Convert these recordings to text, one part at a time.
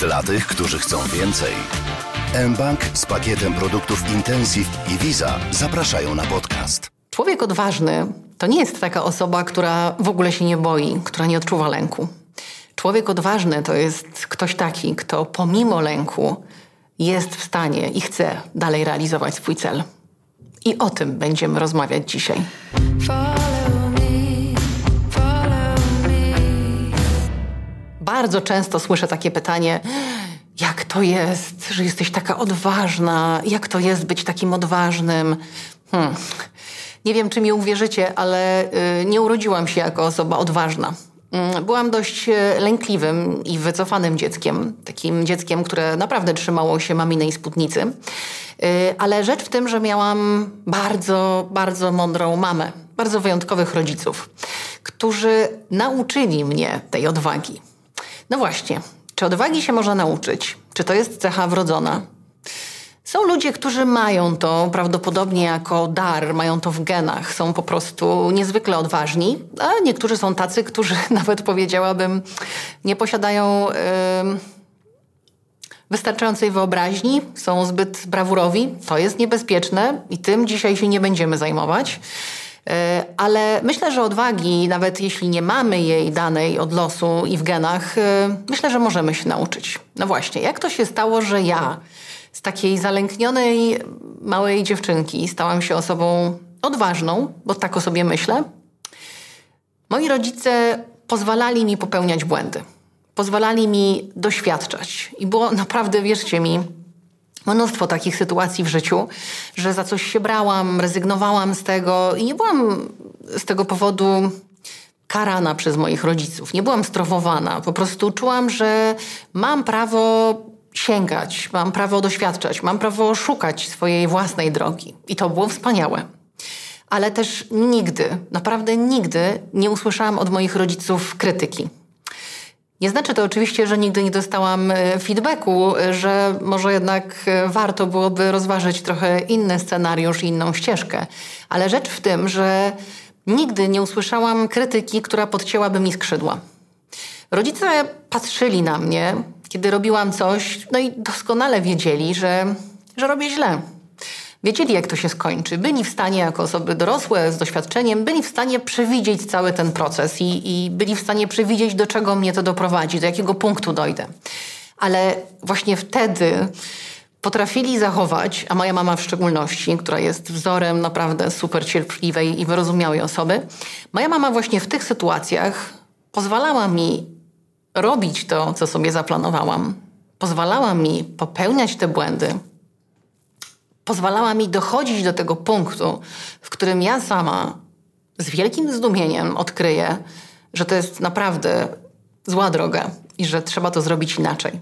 Dla tych, którzy chcą więcej. mBank z pakietem produktów Intensive i Visa zapraszają na podcast. Człowiek odważny to nie jest taka osoba, która w ogóle się nie boi, która nie odczuwa lęku. Człowiek odważny to jest ktoś taki, kto pomimo lęku jest w stanie i chce dalej realizować swój cel. I o tym będziemy rozmawiać dzisiaj. Bardzo często słyszę takie pytanie: jak to jest, że jesteś taka odważna? Jak to jest być takim odważnym? Hmm. Nie wiem, czy mi uwierzycie, ale y, nie urodziłam się jako osoba odważna. Mm, byłam dość e, lękliwym i wycofanym dzieckiem. Takim dzieckiem, które naprawdę trzymało się maminej spódnicy. Y, ale rzecz w tym, że miałam bardzo, bardzo mądrą mamę, bardzo wyjątkowych rodziców, którzy nauczyli mnie tej odwagi. No właśnie, czy odwagi się można nauczyć? Czy to jest cecha wrodzona? Są ludzie, którzy mają to prawdopodobnie jako dar, mają to w genach, są po prostu niezwykle odważni, a niektórzy są tacy, którzy nawet powiedziałabym nie posiadają yy, wystarczającej wyobraźni, są zbyt brawurowi. To jest niebezpieczne i tym dzisiaj się nie będziemy zajmować. E, ale myślę, że odwagi, nawet jeśli nie mamy jej danej od losu i w genach, e, myślę, że możemy się nauczyć. No właśnie, jak to się stało, że ja z takiej zalęknionej małej dziewczynki stałam się osobą odważną, bo tak o sobie myślę. Moi rodzice pozwalali mi popełniać błędy. Pozwalali mi doświadczać. I było naprawdę, wierzcie mi, mnóstwo takich sytuacji w życiu, że za coś się brałam, rezygnowałam z tego i nie byłam z tego powodu karana przez moich rodziców. Nie byłam strofowana. Po prostu czułam, że mam prawo sięgać, mam prawo doświadczać, mam prawo szukać swojej własnej drogi. I to było wspaniałe. Ale też nigdy, naprawdę nigdy nie usłyszałam od moich rodziców krytyki. Nie znaczy to oczywiście, że nigdy nie dostałam e, feedbacku, że może jednak e, warto byłoby rozważyć trochę inny scenariusz inną ścieżkę. Ale rzecz w tym, że nigdy nie usłyszałam krytyki, która podcięłaby mi skrzydła. Rodzice patrzyli na mnie kiedy robiłam coś, no i doskonale wiedzieli, że, że robię źle. Wiedzieli, jak to się skończy. Byli w stanie, jako osoby dorosłe z doświadczeniem, byli w stanie przewidzieć cały ten proces i, i byli w stanie przewidzieć, do czego mnie to doprowadzi, do jakiego punktu dojdę. Ale właśnie wtedy potrafili zachować, a moja mama w szczególności, która jest wzorem naprawdę super cierpliwej i wyrozumiałej osoby, moja mama właśnie w tych sytuacjach pozwalała mi robić to, co sobie zaplanowałam. Pozwalała mi popełniać te błędy. Pozwalała mi dochodzić do tego punktu, w którym ja sama z wielkim zdumieniem odkryję, że to jest naprawdę zła droga i że trzeba to zrobić inaczej.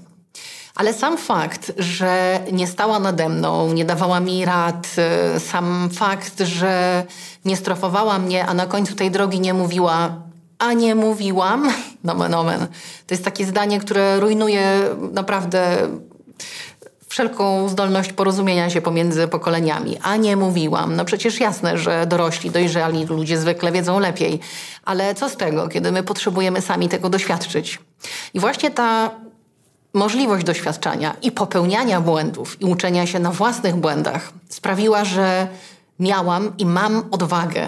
Ale sam fakt, że nie stała nade mną, nie dawała mi rad, y, sam fakt, że nie strofowała mnie, a na końcu tej drogi nie mówiła, a nie mówiłam, nomen omen. To jest takie zdanie, które rujnuje naprawdę wszelką zdolność porozumienia się pomiędzy pokoleniami. A nie mówiłam. No przecież jasne, że dorośli, dojrzali ludzie zwykle wiedzą lepiej. Ale co z tego, kiedy my potrzebujemy sami tego doświadczyć? I właśnie ta możliwość doświadczania i popełniania błędów i uczenia się na własnych błędach sprawiła, że miałam i mam odwagę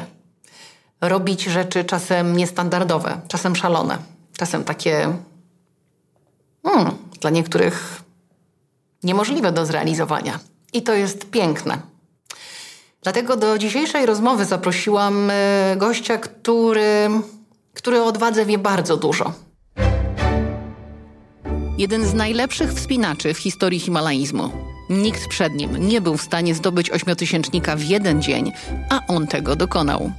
robić rzeczy czasem niestandardowe, czasem szalone, czasem takie hmm, dla niektórych niemożliwe do zrealizowania. I to jest piękne. Dlatego do dzisiejszej rozmowy zaprosiłam e, gościa, który, który o odwadze wie bardzo dużo. Jeden z najlepszych wspinaczy w historii himalaizmu. Nikt przed nim nie był w stanie zdobyć ośmiotysięcznika w jeden dzień, a on tego dokonał.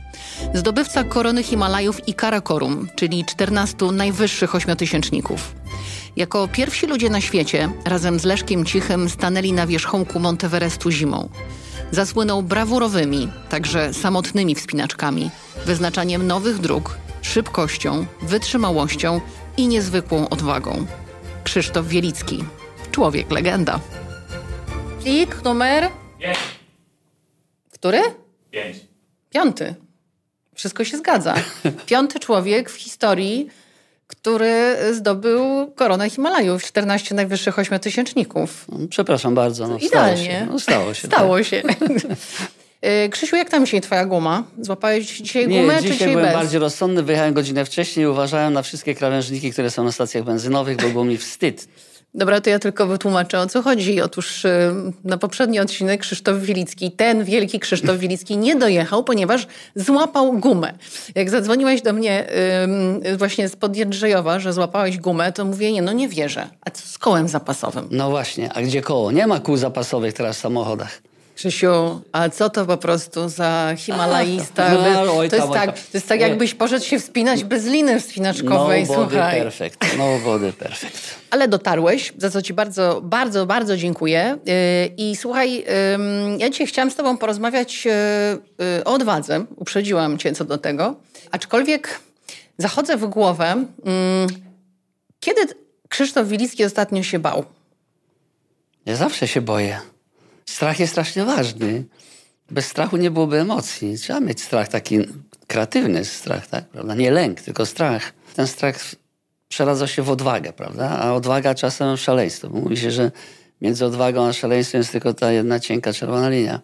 Zdobywca korony Himalajów i Karakorum, czyli 14 najwyższych ośmiotysięczników. Jako pierwsi ludzie na świecie, razem z Leszkiem Cichym, stanęli na wierzchołku Monteverestu zimą. Zasłynął brawurowymi, także samotnymi wspinaczkami, wyznaczaniem nowych dróg, szybkością, wytrzymałością i niezwykłą odwagą. Krzysztof Wielicki, człowiek legenda. Plik numer? Pięć. Który? Pięć. Piąty. Wszystko się zgadza. Piąty człowiek w historii, który zdobył koronę Himalajów, 14 najwyższych ośmiotysięczników. Przepraszam bardzo. No, Idealnie. Stało się. No, stało się. Stało tak. się. Y, Krzysiu, jak tam dzisiaj twoja guma? Złapałeś dzisiaj Nie, gumę, dzisiaj czy dzisiaj byłem bez? bardziej rozsądny, wyjechałem godzinę wcześniej i uważałem na wszystkie krawężniki, które są na stacjach benzynowych, bo było mi wstyd. Dobra, to ja tylko wytłumaczę, o co chodzi. Otóż y, na poprzedni odcinek Krzysztof Wilicki, ten wielki Krzysztof Wilicki nie dojechał, ponieważ złapał gumę. Jak zadzwoniłeś do mnie właśnie z Jędrzejowa, że złapałeś gumę, to mówię, nie, no nie wierzę. A co z kołem zapasowym? No właśnie, a gdzie koło? Nie ma kół zapasowych teraz w samochodach. Krzysiu, a co to po prostu za Himalajista? A, no, oj to, jest oj tak, to jest tak, jakbyś poszedł się wspinać bez liny No wspinaczkowej, body słuchaj. perfect, no body perfect. Ale dotarłeś, za co Ci bardzo, bardzo, bardzo dziękuję. Yy, I słuchaj, ja dzisiaj chciałam z Tobą porozmawiać yy, yy, o odwadze. Uprzedziłam Cię co do tego. Aczkolwiek zachodzę w głowę, kiedy Krzysztof Wilicki ostatnio się bał? Ja zawsze się boję. Strach jest strasznie ważny. Bez strachu nie byłoby emocji. Trzeba mieć strach taki kreatywny strach, tak? Prawda? Nie lęk, tylko strach. Ten strach przeradza się w odwagę, prawda? A odwaga czasem w szaleństwo. Mówi się, że między odwagą a szaleństwem jest tylko ta jedna cienka czerwona linia.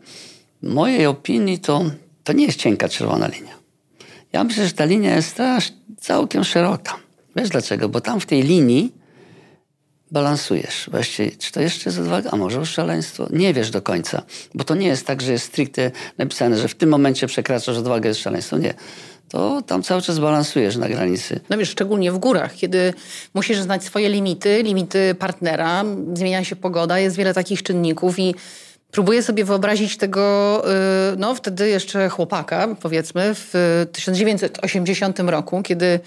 W mojej opinii to, to nie jest cienka czerwona linia. Ja myślę, że ta linia jest strasz, całkiem szeroka. Wiesz dlaczego? Bo tam w tej linii balansujesz. Właściwie, czy to jeszcze jest odwaga, a może szaleństwo? Nie wiesz do końca. Bo to nie jest tak, że jest stricte napisane, że w tym momencie przekraczasz odwagę, jest szaleństwo. Nie. To tam cały czas balansujesz na granicy. No wiesz, szczególnie w górach, kiedy musisz znać swoje limity, limity partnera, zmienia się pogoda, jest wiele takich czynników i próbuję sobie wyobrazić tego, y, no wtedy jeszcze chłopaka, powiedzmy, w 1980 roku, kiedy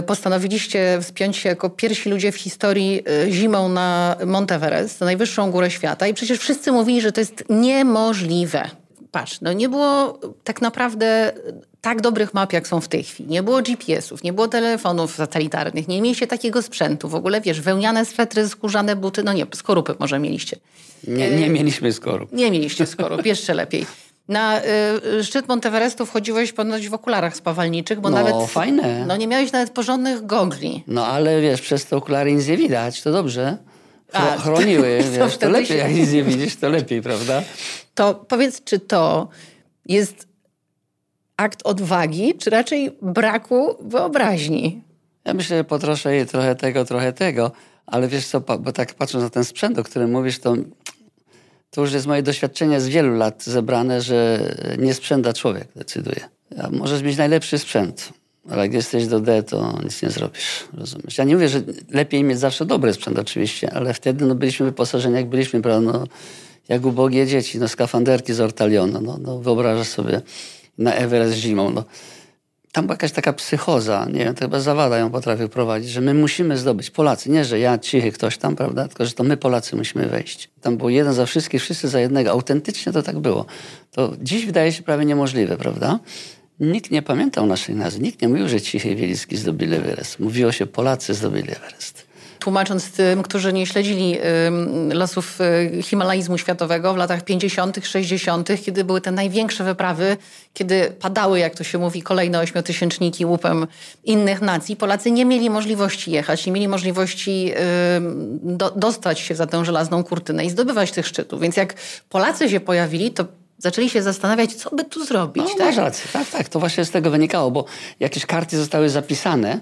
y, postanowiliście wspiąć się jako pierwsi ludzie w historii y, zimą na Monteverest, na najwyższą górę świata i przecież wszyscy mówili, że to jest niemożliwe. Patrz, no nie było tak naprawdę tak dobrych map, jak są w tej chwili. Nie było GPS-ów, nie było telefonów satelitarnych, nie mieliście takiego sprzętu. W ogóle, wiesz, wełniane swetry, skórzane buty, no nie, skorupy może mieliście. Nie, nie mieliśmy skorup. Nie mieliście skorup, jeszcze lepiej. Na y, szczyt Monteverestu wchodziłeś ponoć w okularach spawalniczych, bo No, nawet... fajne. No nie miałeś nawet porządnych gogli. No ale wiesz, przez te okulary nic nie widać, to dobrze. Chro- A, chroniły, to wiesz, to wtedy lepiej, się- jak nic nie widzisz, to lepiej, prawda? To powiedz, czy to jest akt odwagi, czy raczej braku wyobraźni? Ja myślę, że potroszę jej trochę tego, trochę tego, ale wiesz co, bo tak patrząc na ten sprzęt, o którym mówisz, to, to już jest moje doświadczenie z wielu lat zebrane, że nie sprzęta człowiek decyduje. A możesz mieć najlepszy sprzęt, ale jak jesteś do D, to nic nie zrobisz, rozumiesz? Ja nie mówię, że lepiej mieć zawsze dobry sprzęt oczywiście, ale wtedy no, byliśmy wyposażeni jak byliśmy, prawda, no, jak ubogie dzieci, no skafanderki z Ortalionu, no, no wyobrażasz sobie na Everest zimą, no tam była jakaś taka psychoza, nie wiem, to chyba Zawada ją potrafił prowadzić, że my musimy zdobyć, Polacy, nie, że ja, cichy ktoś tam, prawda, tylko że to my Polacy musimy wejść. Tam było jeden za wszystkich, wszyscy za jednego. Autentycznie to tak było. To dziś wydaje się prawie niemożliwe, prawda? Nikt nie pamiętał naszej nazwy, nikt nie mówił, że Cichy i Wielicki zdobyli Everest. Mówiło się, Polacy zdobyli Everest. Tłumacząc tym, którzy nie śledzili losów y, himalaizmu światowego w latach 50., 60., kiedy były te największe wyprawy, kiedy padały, jak to się mówi, kolejne ośmiotysięczniki łupem innych nacji, Polacy nie mieli możliwości jechać, nie mieli możliwości do, dostać się za tę żelazną kurtynę i zdobywać tych szczytów. Więc jak Polacy się pojawili, to zaczęli się zastanawiać, co by tu zrobić. No, tak? masz rację. Tak, tak. To właśnie z tego wynikało, bo jakieś karty zostały zapisane,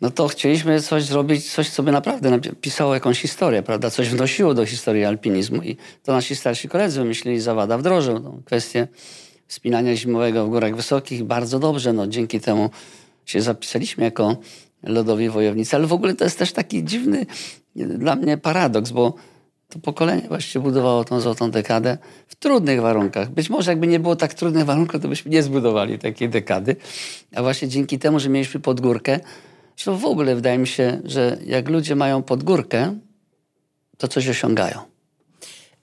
no to chcieliśmy coś zrobić, coś, co by naprawdę pisało jakąś historię, prawda? Coś wnosiło do historii alpinizmu i to nasi starsi koledzy wymyślili, Zawada wdrożył tą kwestię wspinania zimowego w górach wysokich bardzo dobrze. No, dzięki temu się zapisaliśmy jako lodowi wojownicy, ale w ogóle to jest też taki dziwny dla mnie paradoks, bo to pokolenie właściwie budowało tą złotą dekadę w trudnych warunkach. Być może jakby nie było tak trudnych warunków, to byśmy nie zbudowali takiej dekady. A właśnie dzięki temu, że mieliśmy podgórkę, zresztą w ogóle wydaje mi się, że jak ludzie mają podgórkę, to coś osiągają.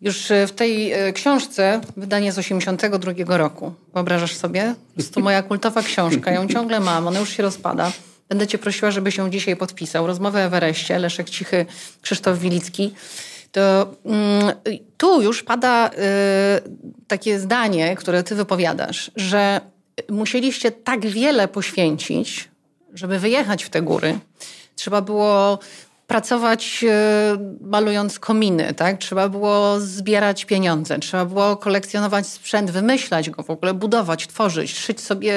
Już e, w tej e, książce, wydanie z 82 roku, wyobrażasz sobie? Jest to moja kultowa książka, ją ciągle mam, ona już się rozpada. Będę cię prosiła, żebyś ją dzisiaj podpisał. Rozmowę o Everestie, Leszek Cichy, Krzysztof Wilicki. To mm, tu już pada y, takie zdanie, które ty wypowiadasz, że musieliście tak wiele poświęcić, żeby wyjechać w te góry, trzeba było pracować e, malując kominy, tak? Trzeba było zbierać pieniądze, trzeba było kolekcjonować sprzęt, wymyślać go w ogóle, budować, tworzyć, szyć sobie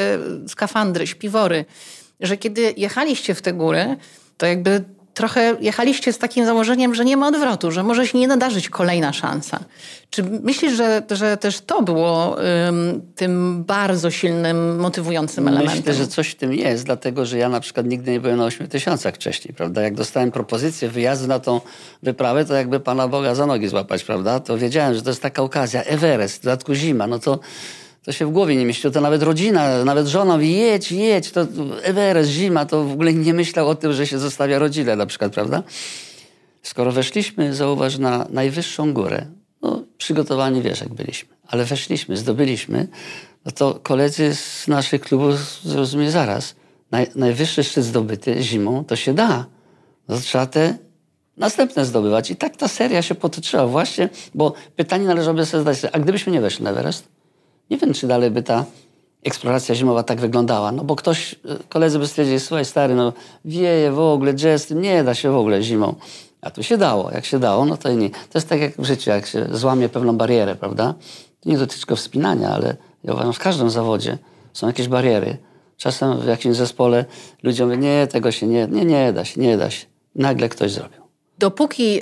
skafandry, śpiwory. Że kiedy jechaliście w te góry, to jakby trochę jechaliście z takim założeniem, że nie ma odwrotu, że może się nie nadarzyć kolejna szansa. Czy myślisz, że, że też to było tym bardzo silnym, motywującym elementem? Myślę, że coś w tym jest, dlatego że ja na przykład nigdy nie byłem na 8 tysiącach wcześniej, prawda? Jak dostałem propozycję wyjazdu na tą wyprawę, to jakby Pana Boga za nogi złapać, prawda? To wiedziałem, że to jest taka okazja, Everest, w dodatku zima, no to to się w głowie nie mieściło. To nawet rodzina, nawet żona mówi, jedź, jedź, to Everest, zima, to w ogóle nie myślał o tym, że się zostawia rodzinę na przykład, prawda? Skoro weszliśmy, zauważ, na najwyższą górę, no przygotowani wiesz, jak byliśmy, ale weszliśmy, zdobyliśmy, no to koledzy z naszych klubów zrozumieli zaraz, naj, najwyższy szczyt zdobyty zimą, to się da. No to trzeba te następne zdobywać. I tak ta seria się potoczyła właśnie, bo pytanie należałoby sobie zadać, a gdybyśmy nie weszli na Everest? Nie wiem, czy dalej by ta eksploracja zimowa tak wyglądała. No bo ktoś, y, koledzy by stwierdzili, słuchaj stary, no wieje w ogóle, jazz, nie da się w ogóle zimą. A tu się dało. Jak się dało, no to nie. To jest tak jak w życiu, jak się złamie pewną barierę, prawda? To nie dotyczy tylko wspinania, ale ja uważam, w każdym zawodzie są jakieś bariery. Czasem w jakimś zespole ludzie mówią, nie, tego się nie, nie, nie da się, nie da się. Nagle ktoś zrobił. Dopóki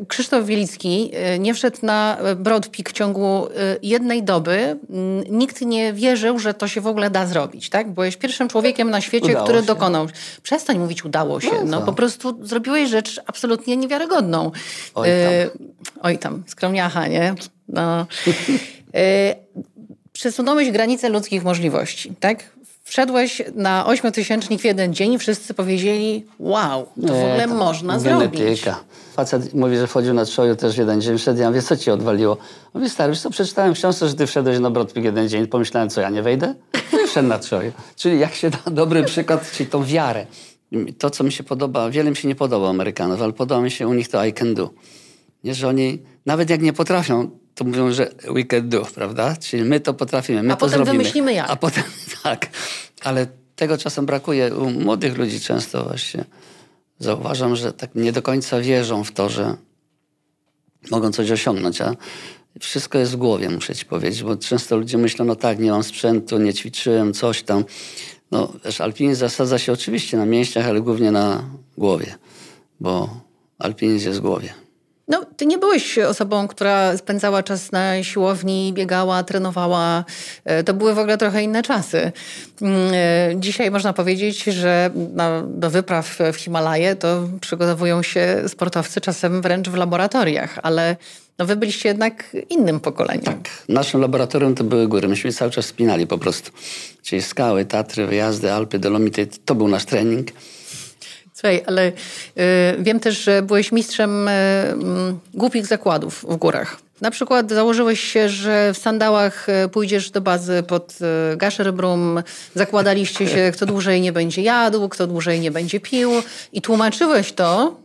y, Krzysztof Wielicki y, nie wszedł na Broad Peak w ciągu y, jednej doby, mm, nikt nie wierzył, że to się w ogóle da zrobić, tak? Byłeś pierwszym człowiekiem na świecie, Udało który się. dokonał. Przestań mówić udało się. No No, co? po prostu zrobiłeś rzecz absolutnie niewiarygodną. Oj tam. oj tam, skromniacha, nie? No. y, przesunąłeś granice ludzkich możliwości, tak? Wszedłeś na ośmiotysięcznik w jeden dzień i wszyscy powiedzieli wow, to w ogóle można zrobić. genetyka. Facet mówi, że wchodził na trzoju też w jeden dzień, wszedł, ja mówię, co ci odwaliło? Mówi, stary, co, przeczytałem w książce, że ty wszedłeś na Brodpik jeden dzień, pomyślałem, co, ja nie wejdę? No i wszedł na trzoju. Czyli jak się da dobry przykład, czyli tą wiarę. To, co mi się podoba, wiele mi się nie podoba Amerykanów, ale podoba mi się u nich to I can do. Nie, że oni, nawet jak nie potrafią, to mówią, że we can do, prawda? Czyli my to potrafimy, my A to potem zrobimy. wymyślimy jak. A potem, tak. Ale tego czasem brakuje u młodych ludzi często właśnie. Zauważam, że tak nie do końca wierzą w to, że mogą coś osiągnąć, a wszystko jest w głowie, muszę ci powiedzieć, bo często ludzie myślą, no tak, nie mam sprzętu, nie ćwiczyłem, coś tam. No, wiesz, alpinizm zasadza się oczywiście na mięśniach, ale głównie na głowie, bo alpinizm jest w głowie. No, ty nie byłeś osobą, która spędzała czas na siłowni, biegała, trenowała. E, To były w ogóle trochę inne czasy. Mm, e, Dzisiaj można powiedzieć, że do wypraw w Himalaje to przygotowują się sportowcy czasem wręcz w laboratoriach, ale no, wy byliście jednak innym pokoleniem. Tak. Naszym laboratorium to były góry. Myśmy cały czas spinali po prostu. Czyli skały, Tatry, wyjazdy, Alpy, Dolomity. To był nasz trening. Słuchaj, ale y, wiem też, że byłeś mistrzem y, mm, głupich zakładów w górach. Na przykład założyłeś się, że w sandałach y, pójdziesz do bazy pod y, Gasherbrum, zakładaliście się, kto dłużej nie będzie jadł, kto dłużej nie będzie pił. I tłumaczyłeś to,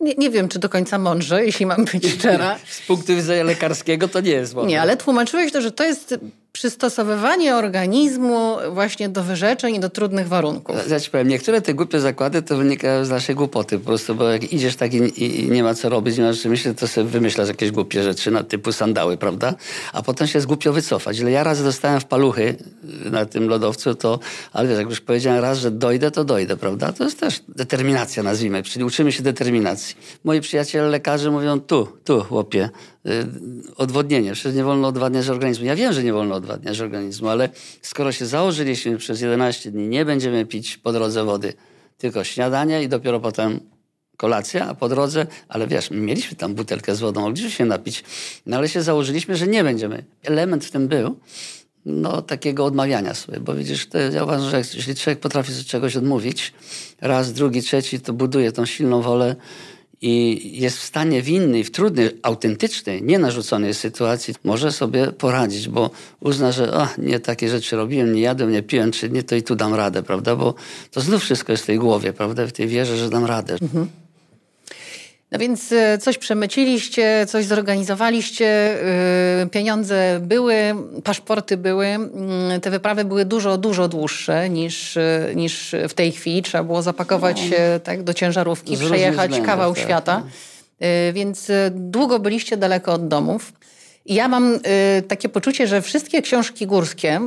nie, nie wiem czy do końca mądrze, jeśli mam być szczera, Z punktu widzenia lekarskiego to nie jest nie, ale tłumaczyłeś to, że to jest przystosowywanie organizmu właśnie do wyrzeczeń i do trudnych warunków. Ja ci powiem, niektóre te głupie zakłady to wynikają z naszej głupoty po prostu, bo jak idziesz tak i, i, nie ma co robić, nie masz czym myśleć, to sobie wymyślasz jakieś głupie rzeczy na typu sandały, prawda? A potem się jest głupio wycofać. Ile ja razy dostałem w paluchy y, na tym lodowcu, to, ale wiesz, jak już powiedziałem raz, że dojdę, to dojdę, prawda? To jest też determinacja, nazwijmy, czyli uczymy się determinacji. Moi przyjaciele lekarze mówią, tu, tu, chłopie, odwodnienie, przecież nie wolno odwadniać organizmu. Ja wiem, że nie wolno odwadniać organizmu, ale skoro się założyliśmy przez 11 dni, nie będziemy pić po drodze wody, tylko śniadanie i dopiero potem kolacja, a po drodze, ale wiesz, mieliśmy tam butelkę z wodą, mogliśmy się napić, no ale się założyliśmy, że nie będziemy. Element w tym był, no takiego odmawiania sobie, bo widzisz, to, ja uważam, że jeśli człowiek potrafi sobie czegoś odmówić, raz, drugi, trzeci, to buduje tą silną wolę i jest w stanie w innej, w trudnej, autentycznej, nienarzuconej sytuacji może sobie poradzić, bo uzna, że a, nie takie rzeczy robiłem, nie jadłem, nie piłem, czy nie, to i tu dam radę, prawda? Bo to znów wszystko jest w tej głowie, prawda? W tej wierze, że dam radę. No więc e, coś przemyciliście, coś zorganizowaliście, e, pieniądze były, paszporty były. Mm, te wyprawy były dużo, dużo dłuższe niż, e, niż w tej chwili. Trzeba było zapakować no. się tak, do ciężarówki, przejechać kawał tak. świata. Więc długo byliście daleko od domów. I ja mam y, takie poczucie, że wszystkie książki górskie,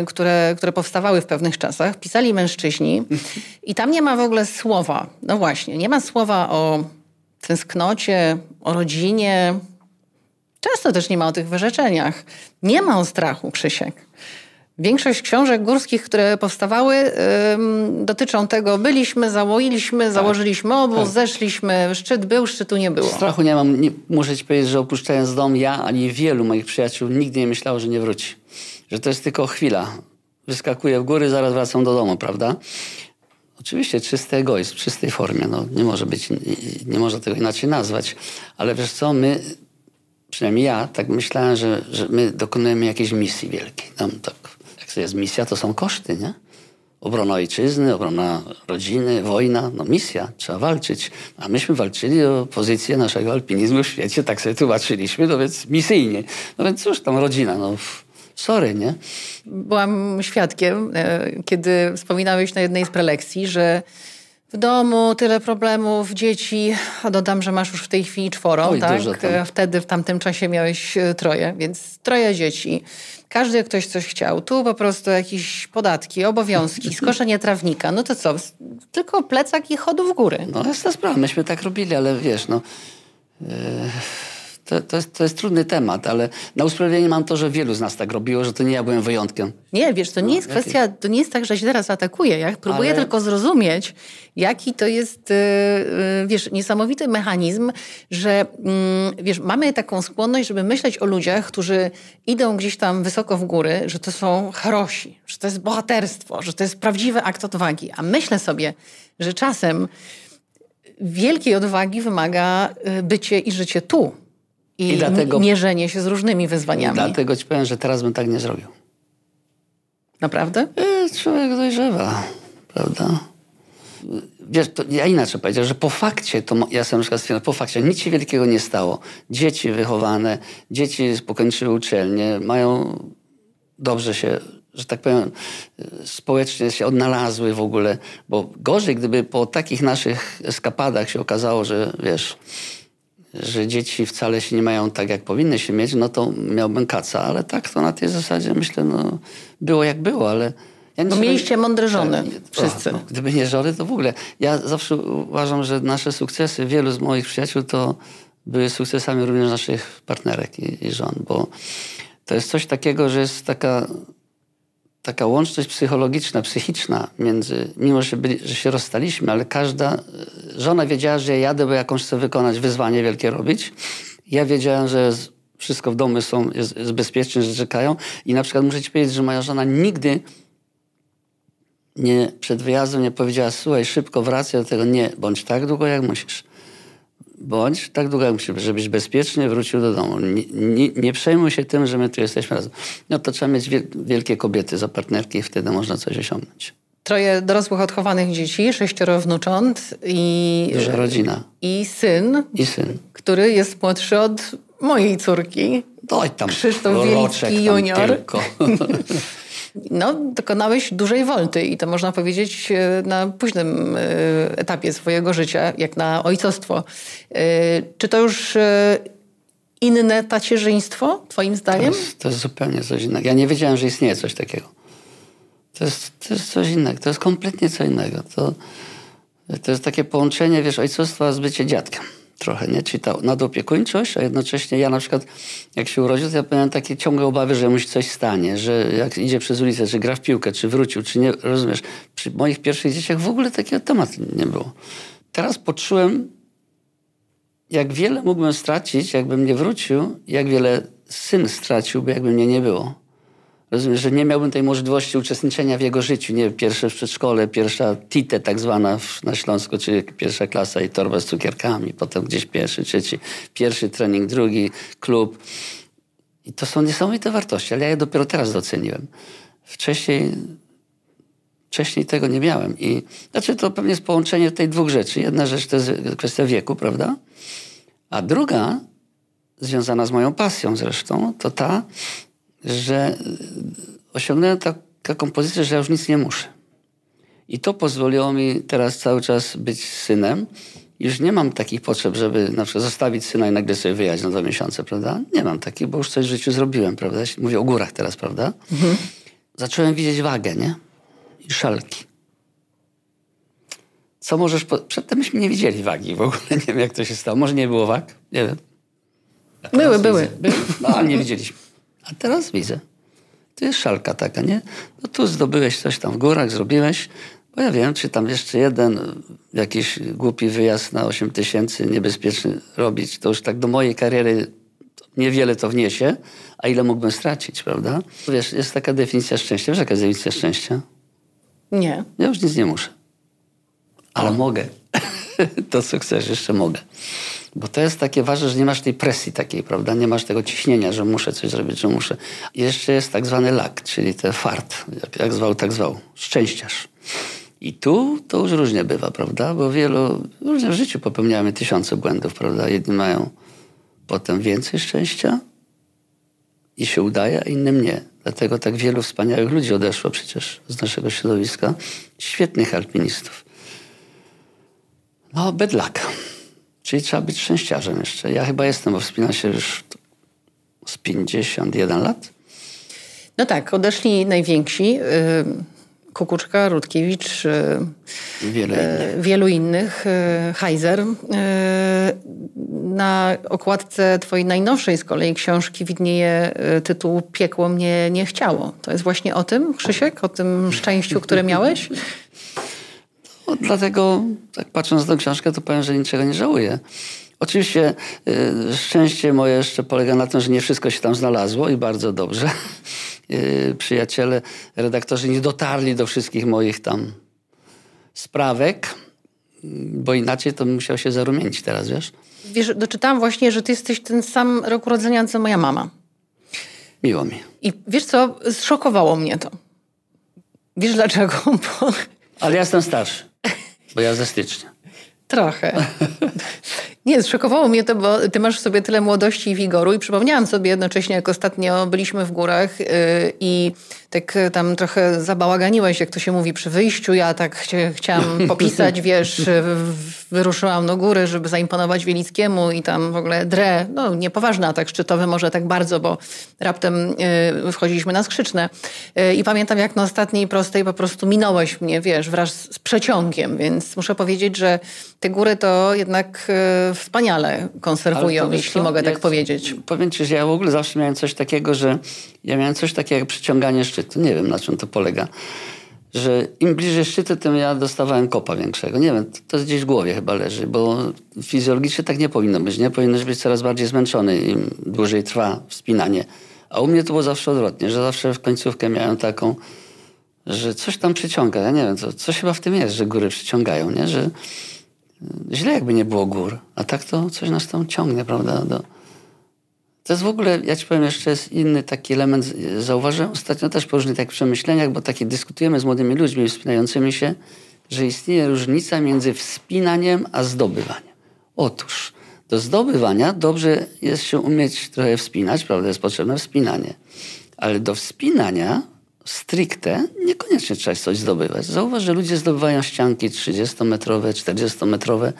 y, które, które powstawały w pewnych czasach, pisali mężczyźni i tam nie ma w ogóle słowa. No właśnie, nie ma słowa o tęsknocie, o rodzinie. Często też nie ma o tych wyrzeczeniach. Nie ma o strachu, Krzysiek. Większość książek górskich, które powstawały, dotyczą tego, byliśmy, załoiliśmy, tak. założyliśmy obóz, tak. zeszliśmy, szczyt był, szczytu nie było. Strachu nie mam. Nie, muszę ci powiedzieć, że opuszczając dom, ja ani wielu moich przyjaciół nigdy nie myślało, że nie wróci. Że to jest tylko chwila. Wyskakuję w góry, zaraz wracam do domu, prawda? Oczywiście czysty egoizm w czystej formie. No, nie może być, nie, można tego inaczej nazwać. Ale wiesz co, my, przynajmniej ja, tak myślałem, że, że my dokonujemy jakiejś misji wielkiej. Tam, tak, jak to jest misja, to są koszty, nie? Obrona ojczyzny, obrona rodziny, wojna, no misja, trzeba walczyć. A myśmy walczyli o pozycję naszego alpinizmu w świecie, tak sobie tłumaczyliśmy, no więc misyjnie. No więc cóż, tam rodzina, no sorry, nie? Byłam świadkiem, e, kiedy wspominałeś na jednej z prelekcji, że w domu tyle problemów, dzieci, a dodam, że masz już w tej chwili czworo, Oj, tak? E, wtedy w tamtym czasie miałeś e, troje, więc troje dzieci. Każdy ktoś coś chciał. Tu po prostu jakieś podatki, obowiązki, skoszenie trawnika. No to co? Tylko plecak i chodu w górę. No jest ta sprawa. Myśmy tak robili, ale wiesz, no... Yy to, to, jest, to jest trudny temat, ale na usprawiedliwienie mam to, że wielu z nas tak robiło, że to nie ja byłem wyjątkiem. Nie, wiesz, to nie no, jest kwestia, to nie jest tak, że się teraz atakuję. Ja próbuję ale... tylko zrozumieć, jaki to jest, y, y, wiesz, niesamowity mechanizm, że mm, wiesz, mamy taką skłonność, żeby myśleć o ludziach, którzy idą gdzieś tam wysoko w góry, że to są herosi, że to jest bohaterstwo, że to jest prawdziwy akt odwagi. A myślę sobie, że czasem wielkiej odwagi wymaga y, bycie i życie tu i, I dlatego, mierzenie się z różnymi wyzwaniami. Dlatego ci powiem, że teraz bym tak nie zrobił. Naprawdę? E, człowiek dojrzewa, prawda? Wiesz, to ja inaczej powiedział, że po fakcie, to ja sam na przykład stwierdzam, po fakcie nic się wielkiego nie stało. Dzieci wychowane, dzieci pokończyły uczelnię, mają dobrze się, że tak powiem, społecznie się odnalazły w ogóle, bo gorzej, gdyby po takich naszych eskapadach się okazało, że wiesz, że dzieci wcale się nie mają tak, jak powinny się mieć, no to miałbym kaca, ale tak to na tej zasadzie myślę, no było jak było, ale... Ja no mieliście mądre żony, tak, wszyscy. No, gdyby nie żony, to w ogóle. Ja zawsze uważam, że nasze sukcesy, wielu z moich przyjaciół to były sukcesami również naszych partnerek i, i żon, bo to jest coś takiego, że jest taka taka łączność psychologiczna, psychiczna między, mimo że, byli, że się rozstaliśmy, ale każda, żona wiedziała, że ja jadę, bo jakąś chcę wykonać wyzwanie wielkie robić. Ja wiedziałem, że wszystko w domu są, jest, jest że czekają. I na przykład muszę ci powiedzieć, że moja żona nigdy nie, przed wyjazdem nie powiedziała, słuchaj, szybko wracaj do tego. Nie, bądź tak długo, jak musisz bądź tak długo jak musimy, żebyś bezpiecznie wrócił do domu. Nie, nie, nie, przejmuj się tym, że my tu jesteśmy razem. No to trzeba mieć wielkie kobiety za partnerki i wtedy można coś osiągnąć. Troje dorosłych odchowanych dzieci, sześcioro wnucząt i... Duża rodzina. I syn. I syn. Który jest młodszy od mojej córki. Oj tam, Krzysztof Wielicki junior. Tylko. No, dokonałeś dużej wolty i to można powiedzieć e, na późnym e, etapie swojego życia, jak na ojcostwo. E, czy to już inne tacierzyństwo, twoim zdaniem? To jest, to jest zupełnie coś innego. Ja nie wiedziałem, że istnieje coś takiego. To jest, to jest coś innego. To jest kompletnie co innego. To, to jest takie połączenie, wiesz, ojcostwa z bycie dziadkiem trochę, nie? Czyli ta nadopiekuńczość, a jednocześnie ja na przykład, jak się urodził, to ja miałem takie ciągłe obawy, że mu się coś stanie, że jak idzie przez ulicę, czy gra w piłkę, czy wrócił, czy nie, rozumiesz? Przy moich pierwszych dzieciach w ogóle takiego tematu nie było. Teraz poczułem, jak wiele mógłbym stracić, jakbym nie wrócił, jak wiele syn straciłby, jakby mnie nie było. Że nie miałbym tej możliwości uczestniczenia w jego życiu. Nie pierwsze w przedszkole, pierwsza TITE tak zwana na Śląsku, czyli pierwsza klasa i torba z cukierkami, potem gdzieś pierwszy, trzeci, pierwszy trening, drugi klub. I to są niesamowite wartości, ale ja je dopiero teraz doceniłem. Wcześniej Wcześniej tego nie miałem. I znaczy to pewnie jest połączenie tej dwóch rzeczy. Jedna rzecz to jest kwestia wieku, prawda? A druga, związana z moją pasją zresztą, to ta, że osiągnąłem taką pozycję, że ja już nic nie muszę. I to pozwoliło mi teraz cały czas być synem. Już nie mam takich potrzeb, żeby na przykład zostawić syna i nagle sobie wyjechać na dwa miesiące, prawda? Nie mam takich, bo już coś w życiu zrobiłem, prawda? Mówię o górach teraz, prawda? Mhm. Zacząłem widzieć wagę, nie? I szalki. Co możesz... Po... Przedtem myśmy nie widzieli wagi w ogóle. Nie wiem, jak to się stało. Może nie było wag? Nie wiem. Były, były. były. No, ale nie widzieliśmy. A teraz widzę. To jest szalka taka, nie? No tu zdobyłeś coś tam w górach, zrobiłeś. Bo ja wiem, czy tam jeszcze jeden jakiś głupi wyjazd na 8 tysięcy niebezpieczny robić, to już tak do mojej kariery niewiele to wniesie, a ile mógłbym stracić, prawda? Wiesz, jest taka definicja szczęścia. Wiesz, jaka jest definicja szczęścia? Nie. Ja już nic nie muszę. Ale mogę. to, co chcesz, jeszcze mogę. Bo to jest takie ważne, że nie masz tej presji takiej, prawda? Nie masz tego ciśnienia, że muszę coś zrobić, że muszę. I jeszcze jest tak zwany lak, czyli ten fart. Jak zwał, tak zwał. Szczęściarz. I tu to już różnie bywa, prawda? Bo wielu, różnie w życiu popełniamy tysiące błędów, prawda? Jedni mają potem więcej szczęścia i się udaje, a innym nie. Dlatego tak wielu wspaniałych ludzi odeszło przecież z naszego środowiska. Świetnych alpinistów. No, luck. Czyli trzeba być szczęściarzem jeszcze. Ja chyba jestem, bo wspinam się już z 51 lat. No tak, odeszli najwięksi. Y, Kukuczka, Rutkiewicz, y, wielu y, innych, wielu innych Heiser. Na okładce twojej najnowszej z kolei książki widnieje tytuł Piekło mnie nie chciało. To jest właśnie o tym, Krzysiek? O tym szczęściu, które miałeś? No, dlatego, tak patrząc na tę książkę, to powiem, że niczego nie żałuję. Oczywiście y, szczęście moje jeszcze polega na tym, że nie wszystko się tam znalazło i bardzo dobrze. Y, przyjaciele, redaktorzy nie dotarli do wszystkich moich tam sprawek, bo inaczej to bym musiał się zarumienić teraz, wiesz? Wiesz, doczytałam właśnie, że ty jesteś ten sam rok urodzenia, co moja mama. Miło mi. I wiesz co, zszokowało mnie to. Wiesz dlaczego? Bo... Ale ja jestem starszy. Bo ja ze stycznia. Trochę. Nie, zszokowało mnie to, bo ty masz w sobie tyle młodości i wigoru i przypomniałam sobie jednocześnie, jak ostatnio byliśmy w górach yy, i tak tam trochę zabałaganiłeś, jak to się mówi, przy wyjściu. Ja tak chcia, chciałam popisać, wiesz, wyruszyłam do góry, żeby zaimponować Wielickiemu i tam w ogóle dre, no niepoważny atak szczytowy, może tak bardzo, bo raptem yy, wchodziliśmy na skrzyczne. Yy, I pamiętam, jak na ostatniej prostej po prostu minąłeś mnie, wiesz, wraz z przeciągiem, więc muszę powiedzieć, że te góry to jednak yy, wspaniale konserwują, jeśli co? mogę tak powiedzieć. Powiem ci, że ja w ogóle zawsze miałem coś takiego, że ja miałem coś takiego jak przyciąganie szczytu. Nie wiem, na czym to polega. Że im bliżej szczytu, tym ja dostawałem kopa większego. Nie wiem, to gdzieś w głowie chyba leży, bo fizjologicznie tak nie powinno być. Nie powinnoś być coraz bardziej zmęczony, im dłużej trwa wspinanie. A u mnie to było zawsze odwrotnie, że zawsze w końcówkę miałem taką, że coś tam przyciąga. Ja nie wiem, co, coś chyba w tym jest, że góry przyciągają, nie? Że źle jakby nie było gór, a tak to coś nas tam ciągnie, prawda? Do... To jest w ogóle, ja ci powiem, jeszcze jest inny taki element, zauważyłem ostatnio też po różnych takich przemyśleniach, bo takie dyskutujemy z młodymi ludźmi wspinającymi się, że istnieje różnica między wspinaniem a zdobywaniem. Otóż do zdobywania dobrze jest się umieć trochę wspinać, prawda, jest potrzebne wspinanie. Ale do wspinania stricte niekoniecznie trzeba coś zdobywać. Zauważ, że ludzie zdobywają ścianki 30-metrowe, 40-metrowe.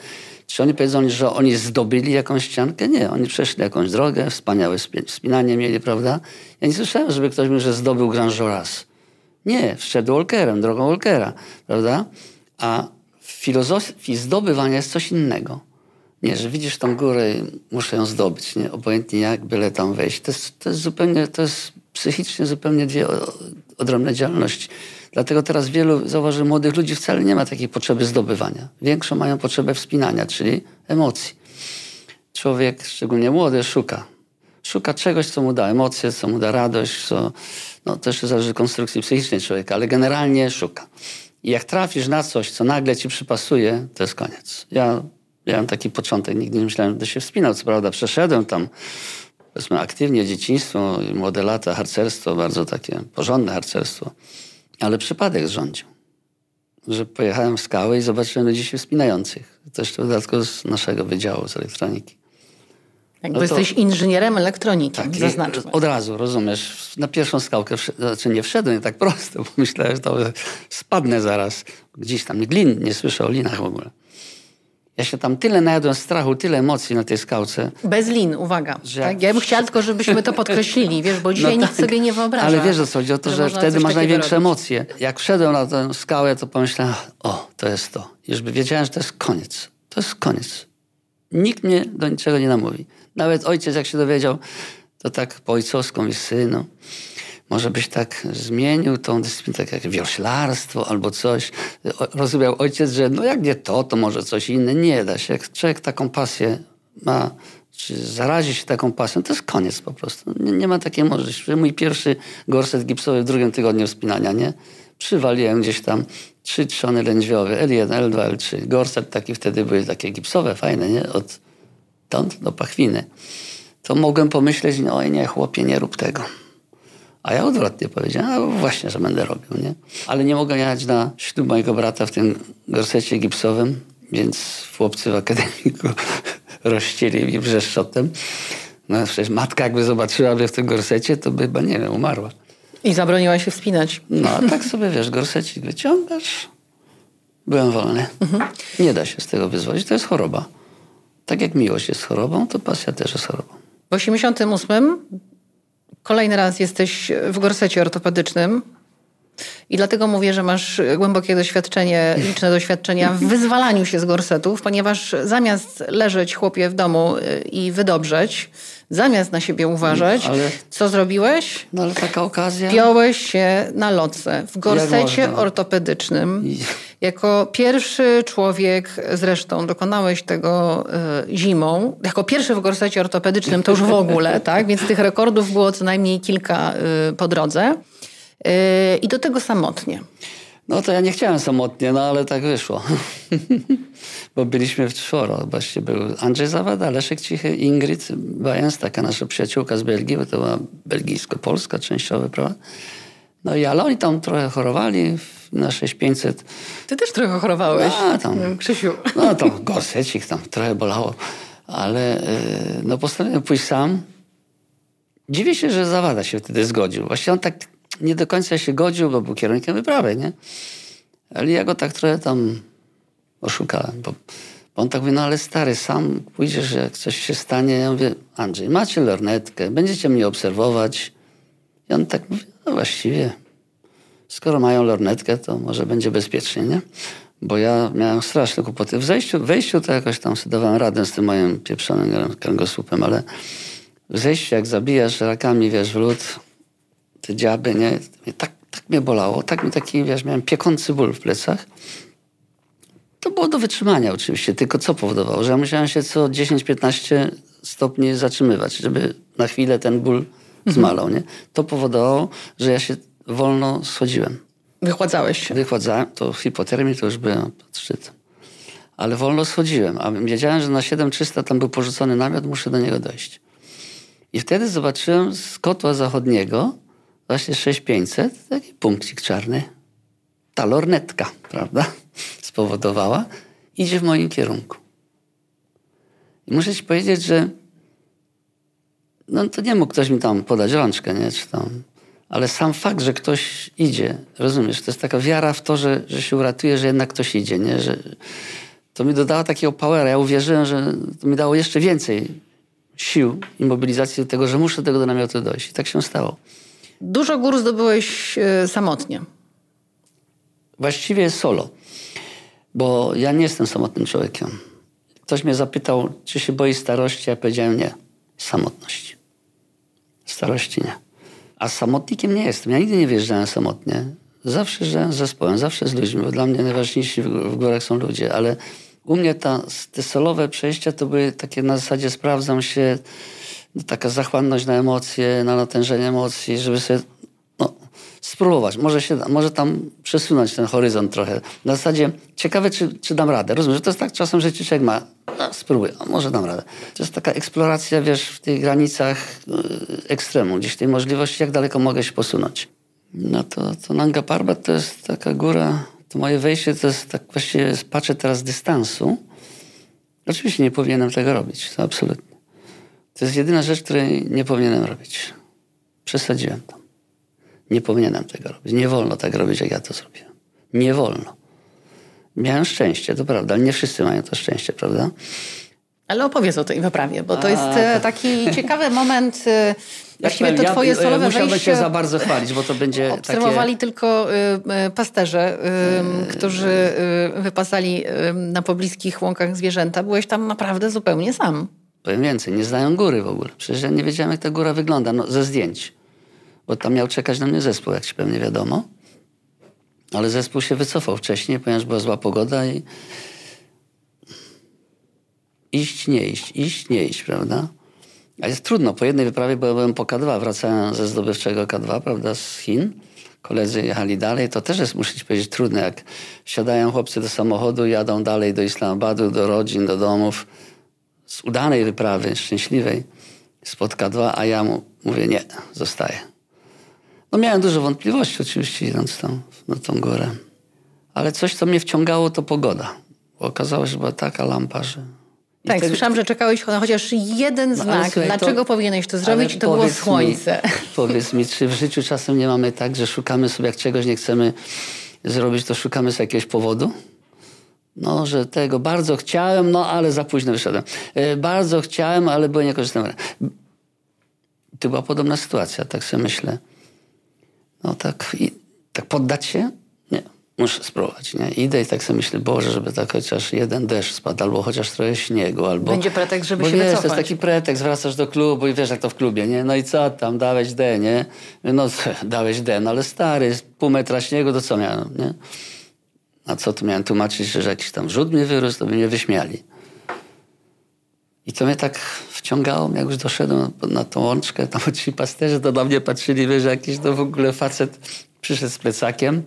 Czy oni powiedzą, że oni zdobyli jakąś ściankę? Nie, oni przeszli jakąś drogę, wspaniałe wspinanie mieli, prawda? Ja nie słyszałem, żeby ktoś mówił, że zdobył Grand Joras. Nie, wszedł Walkerem, drogą Walkera, prawda? A w filozofii zdobywania jest coś innego. Nie, że widzisz tą górę i muszę ją zdobyć, nie? Obojętnie jak, byle tam wejść. To jest, to jest zupełnie, to jest psychicznie zupełnie dwie odrębne działalności. Dlatego teraz wielu, zauważy, młodych ludzi wcale nie ma takiej potrzeby zdobywania. Większą mają potrzebę wspinania, czyli emocji. Człowiek, szczególnie młody, szuka. Szuka czegoś, co mu da emocje, co mu da radość, co no, też zależy konstrukcji psychicznej człowieka, ale generalnie szuka. I jak trafisz na coś, co nagle ci przypasuje, to jest koniec. Ja miałem taki początek, nigdy nie myślałem, że się wspinał. Co prawda przeszedłem tam powiedzmy aktywnie dzieciństwo młode lata, harcerstwo, bardzo takie porządne harcerstwo. Ale przypadek rządził. że pojechałem w skały i zobaczyłem ludzi się wspinających. To jeszcze w dodatku z naszego wydziału, z elektroniki. Jakby no to, jesteś inżynierem elektronikiem, tak, zaznaczmy. Od razu, rozumiesz. Na pierwszą skałkę, znaczy nie wszedłem tak prosto, bo myślałem, że to spadnę zaraz. Gdzieś tam glin, nie słyszę o linach w ogóle. Ja się tam tyle najadłem strachu, tyle emocji na tej skałce. Bez lin, uwaga. Że tak? Ja bym chciała tylko, żebyśmy to podkreślili, wiesz, bo no dzisiaj no nikt tak, sobie nie wyobraża. Ale wiesz o co chodzi? O to, że, że wtedy masz największe robić. emocje. Jak wszedłem na tę skałę, to pomyślałem, o, to jest to. Już wiedziałem, że to jest koniec. To jest koniec. Nikt mnie do niczego nie namówi. Nawet ojciec, jak się dowiedział, to tak po ojcowsku mi synu, może byś tak zmienił tą dyscyplinę, tak jak wioślarstwo albo coś. Rozumiał ojciec, że no jak nie to, to może coś inne. Nie da się. Jak człowiek taką pasję ma, czy zarazi się taką pasją, to jest koniec po prostu. Nie, nie ma takiej możliwości. Mój pierwszy gorset gipsowy w drugim tygodniu wspinania, nie? Przywaliłem gdzieś tam trzy trzony lędźwiowe, L1, L2, L3. Gorset taki wtedy były takie gipsowe, fajne, nie? Od stąd do pachwiny. To mogłem pomyśleć, no oj nie, chłopie, nie rób tego. A ja odwrotnie powiedziałem, a właśnie, że będę robił, nie? Ale nie mogę jechać na ślub mojego brata w tym gorsecie gipsowym, więc chłopcy w akademiku rozścieli mi wrzeszczotem. No przecież matka jakby zobaczyła mnie w tym gorsecie, to by chyba, nie wiem, umarła. I zabroniła się wspinać. No, a tak sobie, wiesz, gorsecik wyciągasz. Byłem wolny. Mhm. Nie da się z tego wyzwolić, to jest choroba. Tak jak miłość jest chorobą, to pasja też jest chorobą. W 88 kolejny raz jesteś w gorsecie ortopedycznym. I dlatego mówię, że masz głębokie doświadczenie, liczne doświadczenia w wyzwalaniu się z gorsetów, ponieważ zamiast leżeć chłopie w domu y, i wydobrzeć, zamiast na siebie uważać, ale, co zrobiłeś? No ale taka okazja. Piąłeś się na loce w gorsecie ortopedycznym. Jako pierwszy człowiek, zresztą dokonałeś tego y, zimą, jako pierwszy w gorsecie ortopedycznym to już w ogóle, tak? Więc tych rekordów było co najmniej kilka y, po drodze. Y, I do tego samotnie. No to ja nie chciałem samotnie, no ale tak wyszło. Bo byliśmy w czworo. Właśnie był Andrzej Zawada, Leszek Cichy, Ingrid Bajens, taka nasza przyjaciółka z Belgii, bo to była belgijsko-polska częściowa, prawda? No i ale oni tam trochę chorowali na 6500. Ty też trochę chorowałeś, a, tam, Krzysiu. No to gorsecik tam trochę bolało. Ale y, no postanowiłem pójść sam. Dziwię się, że Zawada się wtedy zgodził. Właściwie on tak nie do końca się godził, bo był kierunkiem wyprawy, nie? Ale ja go tak trochę tam oszukałem, bo, bo on tak mówi, no ale stary, sam pójdziesz, jak coś się stanie. Ja mówię, Andrzej, macie lornetkę, będziecie mnie obserwować. I on tak mówi, no właściwie, skoro mają lornetkę, to może będzie bezpiecznie, nie? Bo ja miałem straszne kłopoty. W zejściu, wejściu to jakoś tam sobie radę z tym moim pieprzonym kręgosłupem, ale w zejściu, jak zabijasz rakami, wiesz, w lód, te dziaby, nie? Tak, tak mnie bolało, tak mi taki, wiesz, miałem piekący ból w plecach. To było do wytrzymania oczywiście, tylko co powodowało? Że ja musiałem się co 10-15 stopni zatrzymywać, żeby na chwilę ten ból. Zmalał, nie? To powodowało, że ja się wolno schodziłem. Wychładzałeś się? Wychładzałem, to hipotermii to już byłem pod szczytem. Ale wolno schodziłem, a wiedziałem, że na 7300 tam był porzucony namiot, muszę do niego dojść. I wtedy zobaczyłem z kotła zachodniego, właśnie 6500, taki punkcik czarny. Ta lornetka, prawda, spowodowała, idzie w moim kierunku. I muszę ci powiedzieć, że no to nie mógł ktoś mi tam podać rączkę, nie? Czy tam, ale sam fakt, że ktoś idzie, rozumiesz, to jest taka wiara w to, że, że się uratuje, że jednak ktoś idzie, nie? Że, to mi dodało takiego powera. Ja uwierzyłem, że to mi dało jeszcze więcej sił i mobilizacji do tego, że muszę do tego do namiotu dojść. I tak się stało. Dużo gór zdobyłeś e, samotnie. Właściwie solo, bo ja nie jestem samotnym człowiekiem. Ktoś mnie zapytał, czy się boi starości, ja powiedziałem nie. Samotności. Starości nie. A samotnikiem nie jestem. Ja nigdy nie wjeżdżałem samotnie. Zawsze żyłem z zespołem, zawsze z ludźmi, bo dla mnie najważniejsi w górach są ludzie, ale u mnie ta, te solowe przejścia to były takie na zasadzie sprawdzam się, taka zachłanność na emocje, na natężenie emocji, żeby sobie no, spróbować. Może, się, może tam przesunąć ten horyzont trochę. Na zasadzie ciekawe, czy, czy dam radę. Rozumiem, że to jest tak czasem, że człowiek ma, no, spróbuję, a może dam radę. To jest taka eksploracja, wiesz, w tych granicach yy, ekstremu, gdzieś tej możliwości, jak daleko mogę się posunąć. No to, to Nanga Parbat to jest taka góra to moje wejście to jest tak właściwie patrzę teraz z dystansu. Oczywiście nie powinienem tego robić, to absolutnie. To jest jedyna rzecz, której nie powinienem robić. Przesadziłem to. Nie powinienem tego robić. Nie wolno tak robić, jak ja to zrobiłem. Nie wolno. Miałem szczęście, to prawda, ale nie wszyscy mają to szczęście, prawda? Ale opowiedz o tej wyprawie, bo to jest e, taki ciekawy moment. e, Właściwie to twoje ja, solowe musiałbym wejście się za bardzo chwalić, bo to będzie obserwowali takie... tylko y, y, pasterze, y, którzy y, wypasali na pobliskich łąkach zwierzęta. Byłeś tam naprawdę zupełnie sam. Powiem więcej, nie znają góry w ogóle. Przecież ja nie wiedziałem, jak ta góra wygląda, no, ze zdjęć. Bo tam miał czekać na mnie zespół, jak ci pewnie wiadomo. Ale zespół się wycofał wcześniej, ponieważ była zła pogoda i iść, nie iść, iść, nie iść, prawda? A jest trudno. Po jednej wyprawie byłem po K2, wracałem ze zdobywczego K2, prawda, z Chin. Koledzy jechali dalej. To też jest, muszę ci powiedzieć, trudne, jak siadają chłopcy do samochodu, jadą dalej do Islamabadu, do rodzin, do domów. Z udanej wyprawy, szczęśliwej, spod K2, a ja mu mówię, nie, zostaję. No miałem dużo wątpliwości oczywiście, idąc tam, na tą górę. Ale coś, co mnie wciągało, to pogoda. Bo okazało się, że była taka lampa, że i Tak, wtedy- słyszałam, że czekałeś na chociaż jeden No, znak. słuchaj, to- Dlaczego powinieneś to zrobić? To było słońce. Mi, powiedz mi, czy w życiu czasem nie mamy tak, że szukamy sobie, jak czegoś nie chcemy zrobić, to szukamy sobie jakiegoś powodu? No, że tego bardzo chciałem, no ale za późno wyszedłem. E, Bardzo chciałem, ale byłem niekorzystny. To była podobna sytuacja, tak sobie myślę. No tak, i, tak poddać się? Nie, muszę spróbować. Nie? Idę i tak sobie myślę, Boże, żeby tak chociaż jeden deszcz spadł, albo chociaż trochę śniegu, albo... Będzie pretekst, żeby bo się wiesz, to jest taki pretekst, wracasz do klubu i wiesz, jak to w klubie, nie? No i co tam, dałeś D, nie? No dałeś D, no ale stary, pół metra śniegu, to co miałem, nie? A co tu miałem tłumaczyć, że jakiś tam rzut mi wyrósł, to by mnie wyśmiali. I to mnie tak wciągało, jak już doszedłem na, tą łączkę, tam ci pasterze to na mnie patrzyli, wiesz, jakiś to w ogóle facet przyszedł z plecakiem.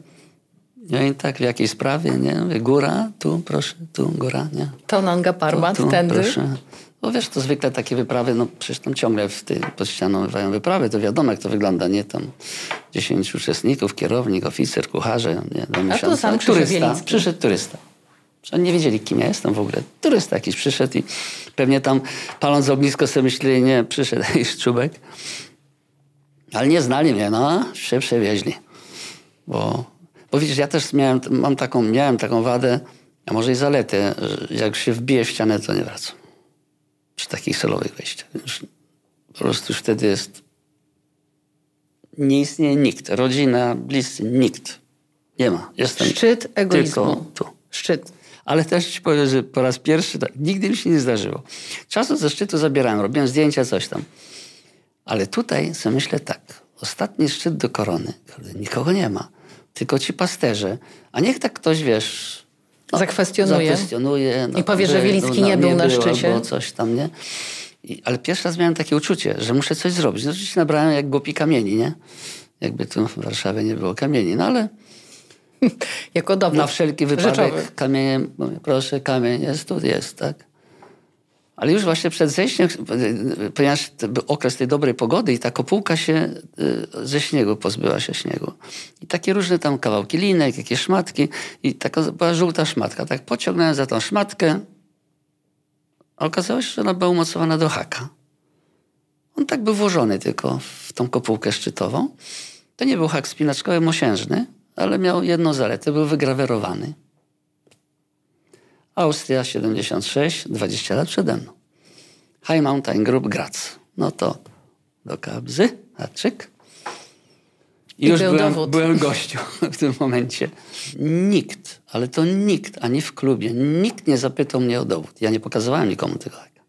No i tak w jakiej sprawie, nie? Mówię, góra, tu proszę, tu góra, nie? To Nanga Parbat, tu, tędy. Proszę. No wiesz, to zwykle takie wyprawy, no przecież tam ciągle w tej, pod ścianą bywają wyprawy, to wiadomo jak to wygląda, nie? Tam 10 uczestników, kierownik, oficer, kucharze, nie? Do miesiąca. sam Krzysztof turysta, Bielicki. przyszedł turysta. Że Oni nie wiedzieli, kim ja jestem w ogóle. Turysta jakiś przyszedł i pewnie tam paląc ognisko sobie myśleli, nie, przyszedł jakiś czubek. Ale nie znali mnie, no, się przewieźli. Bo, bo widzisz, ja też miałem, mam taką, miałem taką wadę, a może i zaletę, że jak się wbije w ścianę, to nie wracam. Przy takich solowych wejściach. Po prostu już wtedy jest... Nie istnieje nikt. Rodzina, bliscy, nikt. Nie ma. Jestem Szczyt egoizmu. tylko tu. Szczyt. Ale też ci powiem, że po raz pierwszy, tak, nigdy mi się nie zdarzyło. Czasem ze szczytu zabierałem, robiłem zdjęcia, coś tam. Ale tutaj sobie myślę tak, ostatni szczyt do korony, nikogo nie ma, tylko ci pasterze. A niech tak ktoś, wiesz... Zakwestionuje. Zakwestionuje. I powie, że by- Wielicki nie był na szczycie. Albo coś tam, nie? I, ale pierwszy raz miałem takie uczucie, że muszę coś zrobić. No oczywiście nabrałem jak głupi kamieni, nie? Jakby tu w Warszawie nie było kamieni, no ale Jako dowód na wszelki wypadek rzeczowy. kamieniem, proszę, kamień jest, tu jest, tak? Ale już właśnie przed zejściem, ponieważ był okres tej dobrej pogody i ta kopułka się y, ze śniegu pozbyła się śniegu. I takie różne tam kawałki linek, jakieś szmatki i taka była żółta szmatka. Tak pociągnąłem za tą szmatkę, a okazało się, że ona była umocowana do haka. On tak był włożony tylko w tą kopułkę szczytową. To nie był hak spinaczkowy mosiężny, ale miał jedną zaletę, był wygrawerowany. Austria 76, 20 lat przede mną. High Mountain Group Graz. No to do kabzy, haczyk. I już był byłem, dowód. byłem gościu w tym momencie. Nikt, ale to nikt, ani w klubie, nikt nie zapytał mnie o dowód. Ja nie pokazywałem nikomu tego haka.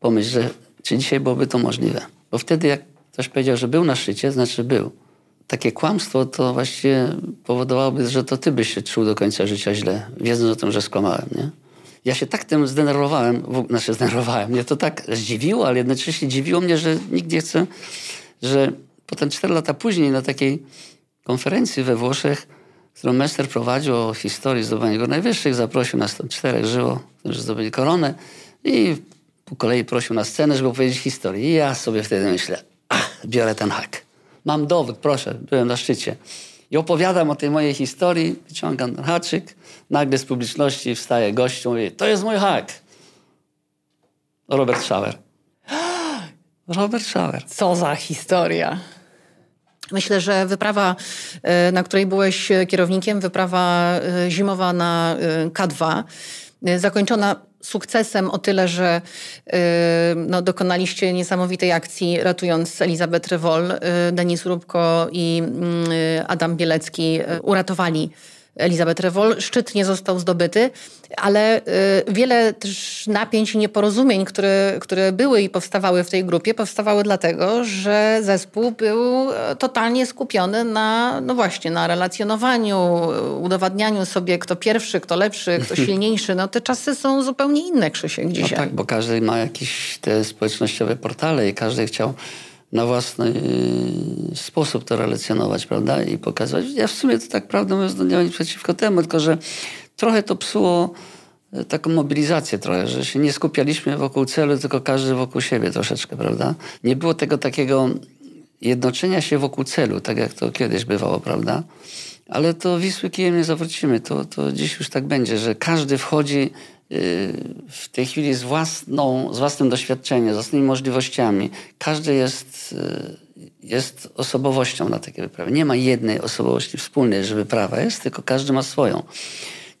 Pomyśl, że czy dzisiaj byłoby to możliwe. Bo wtedy jak ktoś powiedział, że był na szczycie, znaczy był. Takie kłamstwo to właściwie powodowałoby, że to ty byś się czuł do końca życia źle, wiedząc o tym, że skłamałem, nie? Ja się tak tym zdenerwowałem, znaczy zdenerwowałem, mnie to tak zdziwiło, ale jednocześnie dziwiło mnie, że nikt nie chce, że potem cztery lata później na takiej konferencji we Włoszech, którą Mester prowadził o historii zdobywania go najwyższych, zaprosił nas tam czterech żyło, którzy zdobyli koronę i po kolei prosił na scenę, żeby opowiedzieć historię. I ja sobie wtedy myślę, ach, biorę ten hak. Mam dowód, proszę, byłem na szczycie. I opowiadam o tej mojej historii, wyciągam haczyk, nagle z publiczności wstaje gościu mówi, to jest mój hak. Robert Schauer. Robert Schauer. Co za historia. Myślę, że wyprawa, e, na której byłeś kierownikiem, wyprawa e, zimowa na e, K2, zakończona sukcesem o tyle, że no, dokonaliście niesamowitej akcji ratując Elizabeth Rewol. Denis Rubko i mm, Adam Bielecki uratowali Elizabeth Rewol. Szczyt nie został zdobyty, ale y, wiele też napięć i nieporozumień, które, które były i powstawały w tej grupie, powstawały dlatego, że zespół był e, totalnie skupiony na, no właśnie, na relacjonowaniu, udowadnianiu sobie, kto pierwszy, kto lepszy, kto silniejszy. No te czasy są zupełnie inne, Krzysiek, no dzisiaj. No tak, bo każdy ma jakieś te społecznościowe portale i każdy chciał na własny y, sposób to relacjonować, prawda? I pokazać. Ja w sumie to tak prawdę mówiąc, no nie mam nic przeciwko temu, tylko że trochę to psuło y, taką mobilizację trochę, że się nie skupialiśmy wokół celu, tylko każdy wokół siebie troszeczkę, prawda? Nie było tego takiego jednoczenia się wokół celu, tak jak to kiedyś bywało, prawda? Ale to Wisły kijem nie zawrócimy. To, to dziś już tak będzie, że każdy wchodzi w tej chwili z, własną, z własnym doświadczeniem, z własnymi możliwościami. Każdy jest, y, jest osobowością na takie wyprawy. Nie ma jednej osobowości wspólnej, że wyprawa jest, tylko każdy ma swoją.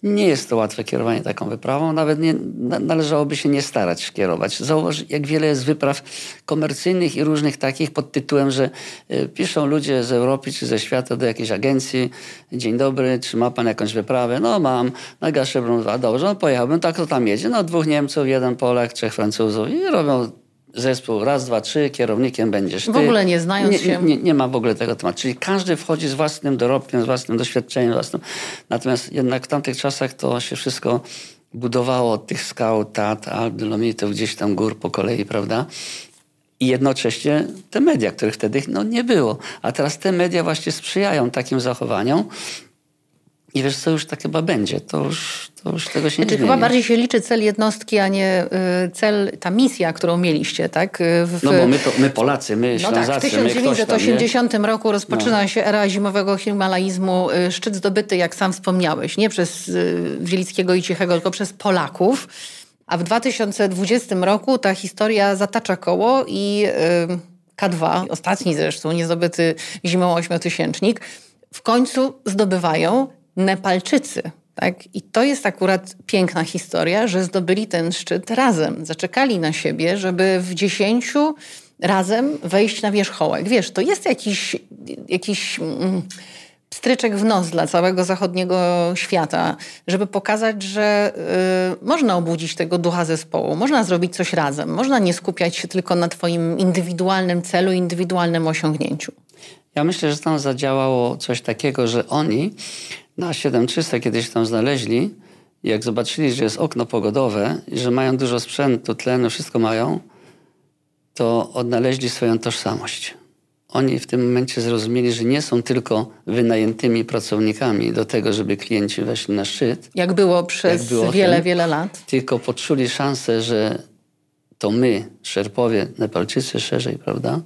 Nie jest to łatwe kierowanie taką wyprawą, nawet nie, należałoby się nie starać kierować. Zauważ, jak wiele jest wypraw komercyjnych i różnych takich pod tytułem, że y, piszą ludzie z Europy czy ze świata do jakiejś agencji, dzień dobry, czy ma pan jakąś wyprawę? No mam, na Gaszerbrun 2, dobrze, no pojechałbym, tak to tam jedzie, no dwóch Niemców, jeden Polak, trzech Francuzów i robią zespół raz, dwa, trzy, kierownikiem będziesz ty. W ogóle nie znając nie, się. Nie, nie, ma w ogóle tego tematu. Czyli każdy wchodzi z własnym dorobkiem, z własnym doświadczeniem. Własnym. Natomiast jednak w tamtych czasach to się wszystko budowało od tych skał, tat, Dolomitów, gdzieś tam gór po kolei, prawda? I jednocześnie te media, których wtedy no, nie było. A teraz te media właśnie sprzyjają takim zachowaniom, i wiesz co, już tak chyba będzie. To już, to już tego się znaczy, nie zmieni. Chyba bardziej się liczy cel jednostki, a nie y, cel, ta misja, którą mieliście, tak? Y, w, no bo my, to, my Polacy, my no Ślązacy, tak, w 1980 tam, roku rozpoczyna no. się era zimowego himalaizmu. Y, szczyt zdobyty, jak sam wspomniałeś, nie przez Wielickiego i Cichego, tylko przez Polaków. A w 2020 roku ta historia zatacza koło i K2, ostatni zresztą niezdobyty zimą ośmiotysięcznik, w końcu zdobywają Nepalczycy. Tak? I to jest akurat piękna historia, że zdobyli ten szczyt razem. Zaczekali na siebie, żeby w dziesięciu razem wejść na wierzchołek. Wiesz, to jest jakiś, jakiś mm, stryczek w nos dla całego zachodniego świata, żeby pokazać, że y, można obudzić tego ducha zespołu, można zrobić coś razem, można nie skupiać się tylko na twoim indywidualnym celu, indywidualnym osiągnięciu. Ja myślę, że tam zadziałało coś takiego, że oni na 7300 kiedyś tam znaleźli, jak zobaczyli, że jest okno pogodowe i że mają dużo sprzętu, tlenu, wszystko mają, to odnaleźli swoją tożsamość. Oni w tym momencie zrozumieli, że nie są tylko wynajętymi pracownikami do tego, żeby klienci weszli na szczyt. Jak było przez jak było wiele, tym, wiele lat. Tylko poczuli szansę, że to my, Szerpowie, Nepalczycy szerzej, prawda?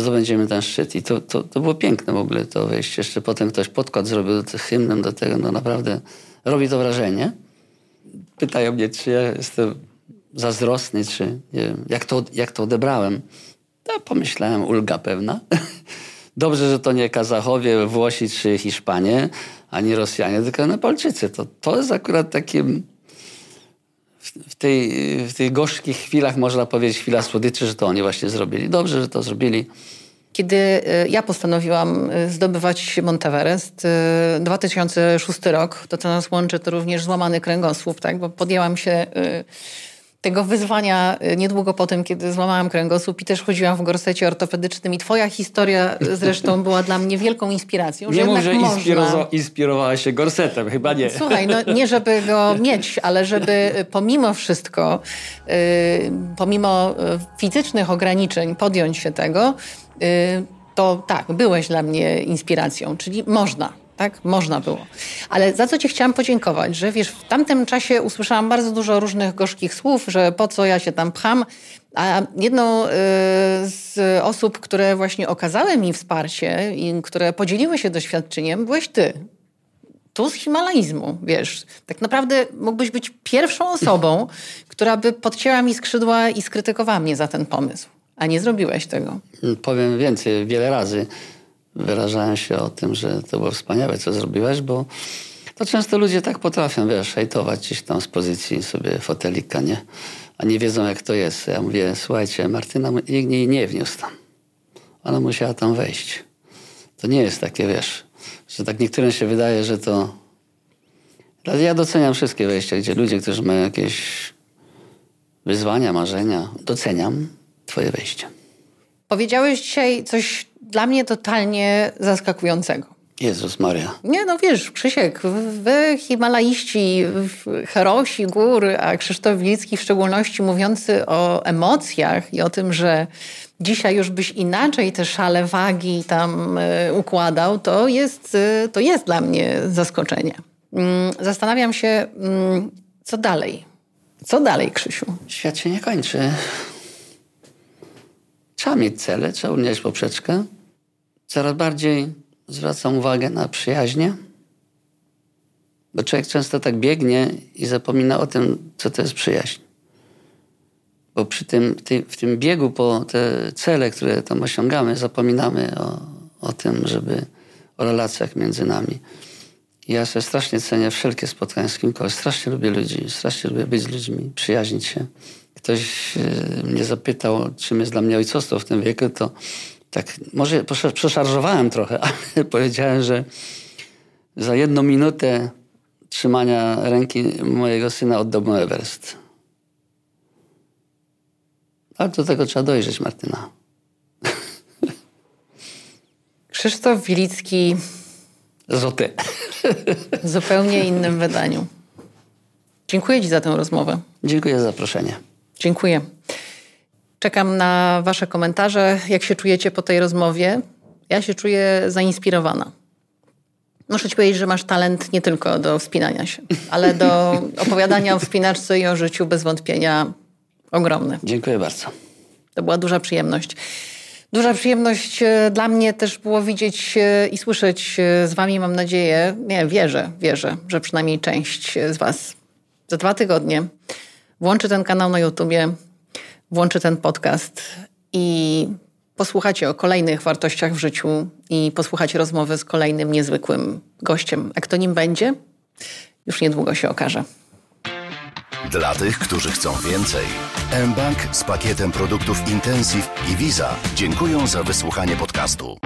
Zdobędziemy ten szczyt. I to, to, to było piękne w ogóle to wejście. Jeszcze potem ktoś podkład zrobił do hymnem do tego. No naprawdę robi to wrażenie. Pytają mnie, czy ja jestem zazdrosny, czy wiem, jak, to, jak to odebrałem. To pomyślałem, ulga pewna. Dobrze, że to nie Kazachowie, Włosi czy Hiszpanie, ani Rosjanie, tylko Nepalczycy. To, to jest akurat takim w, tej, w tych gorzkich chwilach, można powiedzieć, chwila słodyczy, że to oni właśnie zrobili. Dobrze, że to zrobili. Kiedy e, ja postanowiłam e, zdobywać Monteverest, 2006 e, rok, to co nas łączy, to również złamany kręgosłup, tak? bo podjęłam się tego wyzwania y, niedługo po tym, kiedy złamałam kręgosłup i też chodziłam w gorsecie ortopedycznym i twoja historia zresztą była dla mnie wielką inspiracją. Nie mów, że można... inspirowała się gorsetem, chyba nie. Słuchaj, no nie żeby go mieć, ale żeby pomimo wszystko, pomimo fizycznych ograniczeń podjąć się tego, to tak, byłeś dla mnie inspiracją, czyli można tak? Można było. Ale za co ci chciałam podziękować, że wiesz, w tamtym czasie usłyszałam bardzo dużo różnych gorzkich słów, że po co ja się tam pcham, a jedną y, z osób, które właśnie okazały mi wsparcie i które podzieliły się doświadczeniem, byłeś ty. Tu z himalaizmu, wiesz. Tak naprawdę mógłbyś być pierwszą osobą, która by podcięła mi skrzydła i skrytykowała mnie za ten pomysł. A nie zrobiłeś tego. Powiem więcej, wiele razy wyrażałem się o tym, że to było wspaniałe, co zrobiłeś, bo to często ludzie tak potrafią, wiesz, hejtować gdzieś tam z pozycji sobie fotelika, nie? A nie wiedzą, jak to jest. Ja mówię, słuchajcie, Martyna nikt jej nie wniósł tam. Ona musiała tam wejść. To nie jest takie, wiesz, że tak niektórym się wydaje, że to... Ja doceniam wszystkie wejścia, gdzie ludzie, którzy mają jakieś wyzwania, marzenia, doceniam twoje wejście. Powiedziałeś dzisiaj coś dla mnie totalnie zaskakującego. Jezus Maria. Nie, no wiesz, Krzysiek, wy himalaiści, herosi gór, a Krzysztof Wilicki w szczególności mówiący o emocjach i o tym, że dzisiaj już byś inaczej te szale wagi tam y, układał, to jest, y, to jest dla mnie zaskoczenie. Mm, zastanawiam się, mm, co dalej? Co dalej, Krzysiu? Świat się nie kończy. Trzeba mieć cele, trzeba unieść poprzeczkę. Coraz bardziej zwracam uwagę na przyjaźnie, bo człowiek często tak biegnie i zapomina o tym, co to jest przyjaźń. Bo przy tym, w tym biegu po te cele, które tam osiągamy, zapominamy o, o tym, żeby o relacjach między nami. Ja sobie strasznie cenię wszelkie spotkania z kimkolwiek. Strasznie lubię ludzi, strasznie lubię być z ludźmi, przyjaźnić się. Ktoś e, mnie zapytał, czym jest dla mnie ojcostwo w tym wieku, to tak może przeszarżowałem trochę, ale powiedziałem, że za jedną minutę trzymania ręki mojego syna oddałbym Everest. Ale do tego trzeba dojrzeć, Martyna. Krzysztof Wilicki. Zoty. W zupełnie innym wydaniu. Dziękuję Ci za tę rozmowę. Dziękuję za zaproszenie. Dziękuję. Czekam na Wasze komentarze. Jak się czujecie po tej rozmowie? Ja się czuję zainspirowana. Muszę Ci powiedzieć, że masz talent nie tylko do wspinania się, ale do opowiadania o wspinaczce i o życiu bez wątpienia ogromny. Dziękuję bardzo. To była duża przyjemność. Duża przyjemność e, dla mnie też było widzieć e, i słyszeć e, z Wami, mam nadzieję, nie, wierzę, wierzę, że przynajmniej część z Was za dwa tygodnie włączy ten kanał na YouTubie, włączy ten podcast i posłuchacie o kolejnych wartościach w życiu i posłuchacie rozmowy z kolejnym niezwykłym gościem. A kto nim będzie? Już niedługo się okaże. Dla tych, którzy chcą więcej, mBank z pakietem produktów Intensive i Visa dziękują za wysłuchanie podcastu.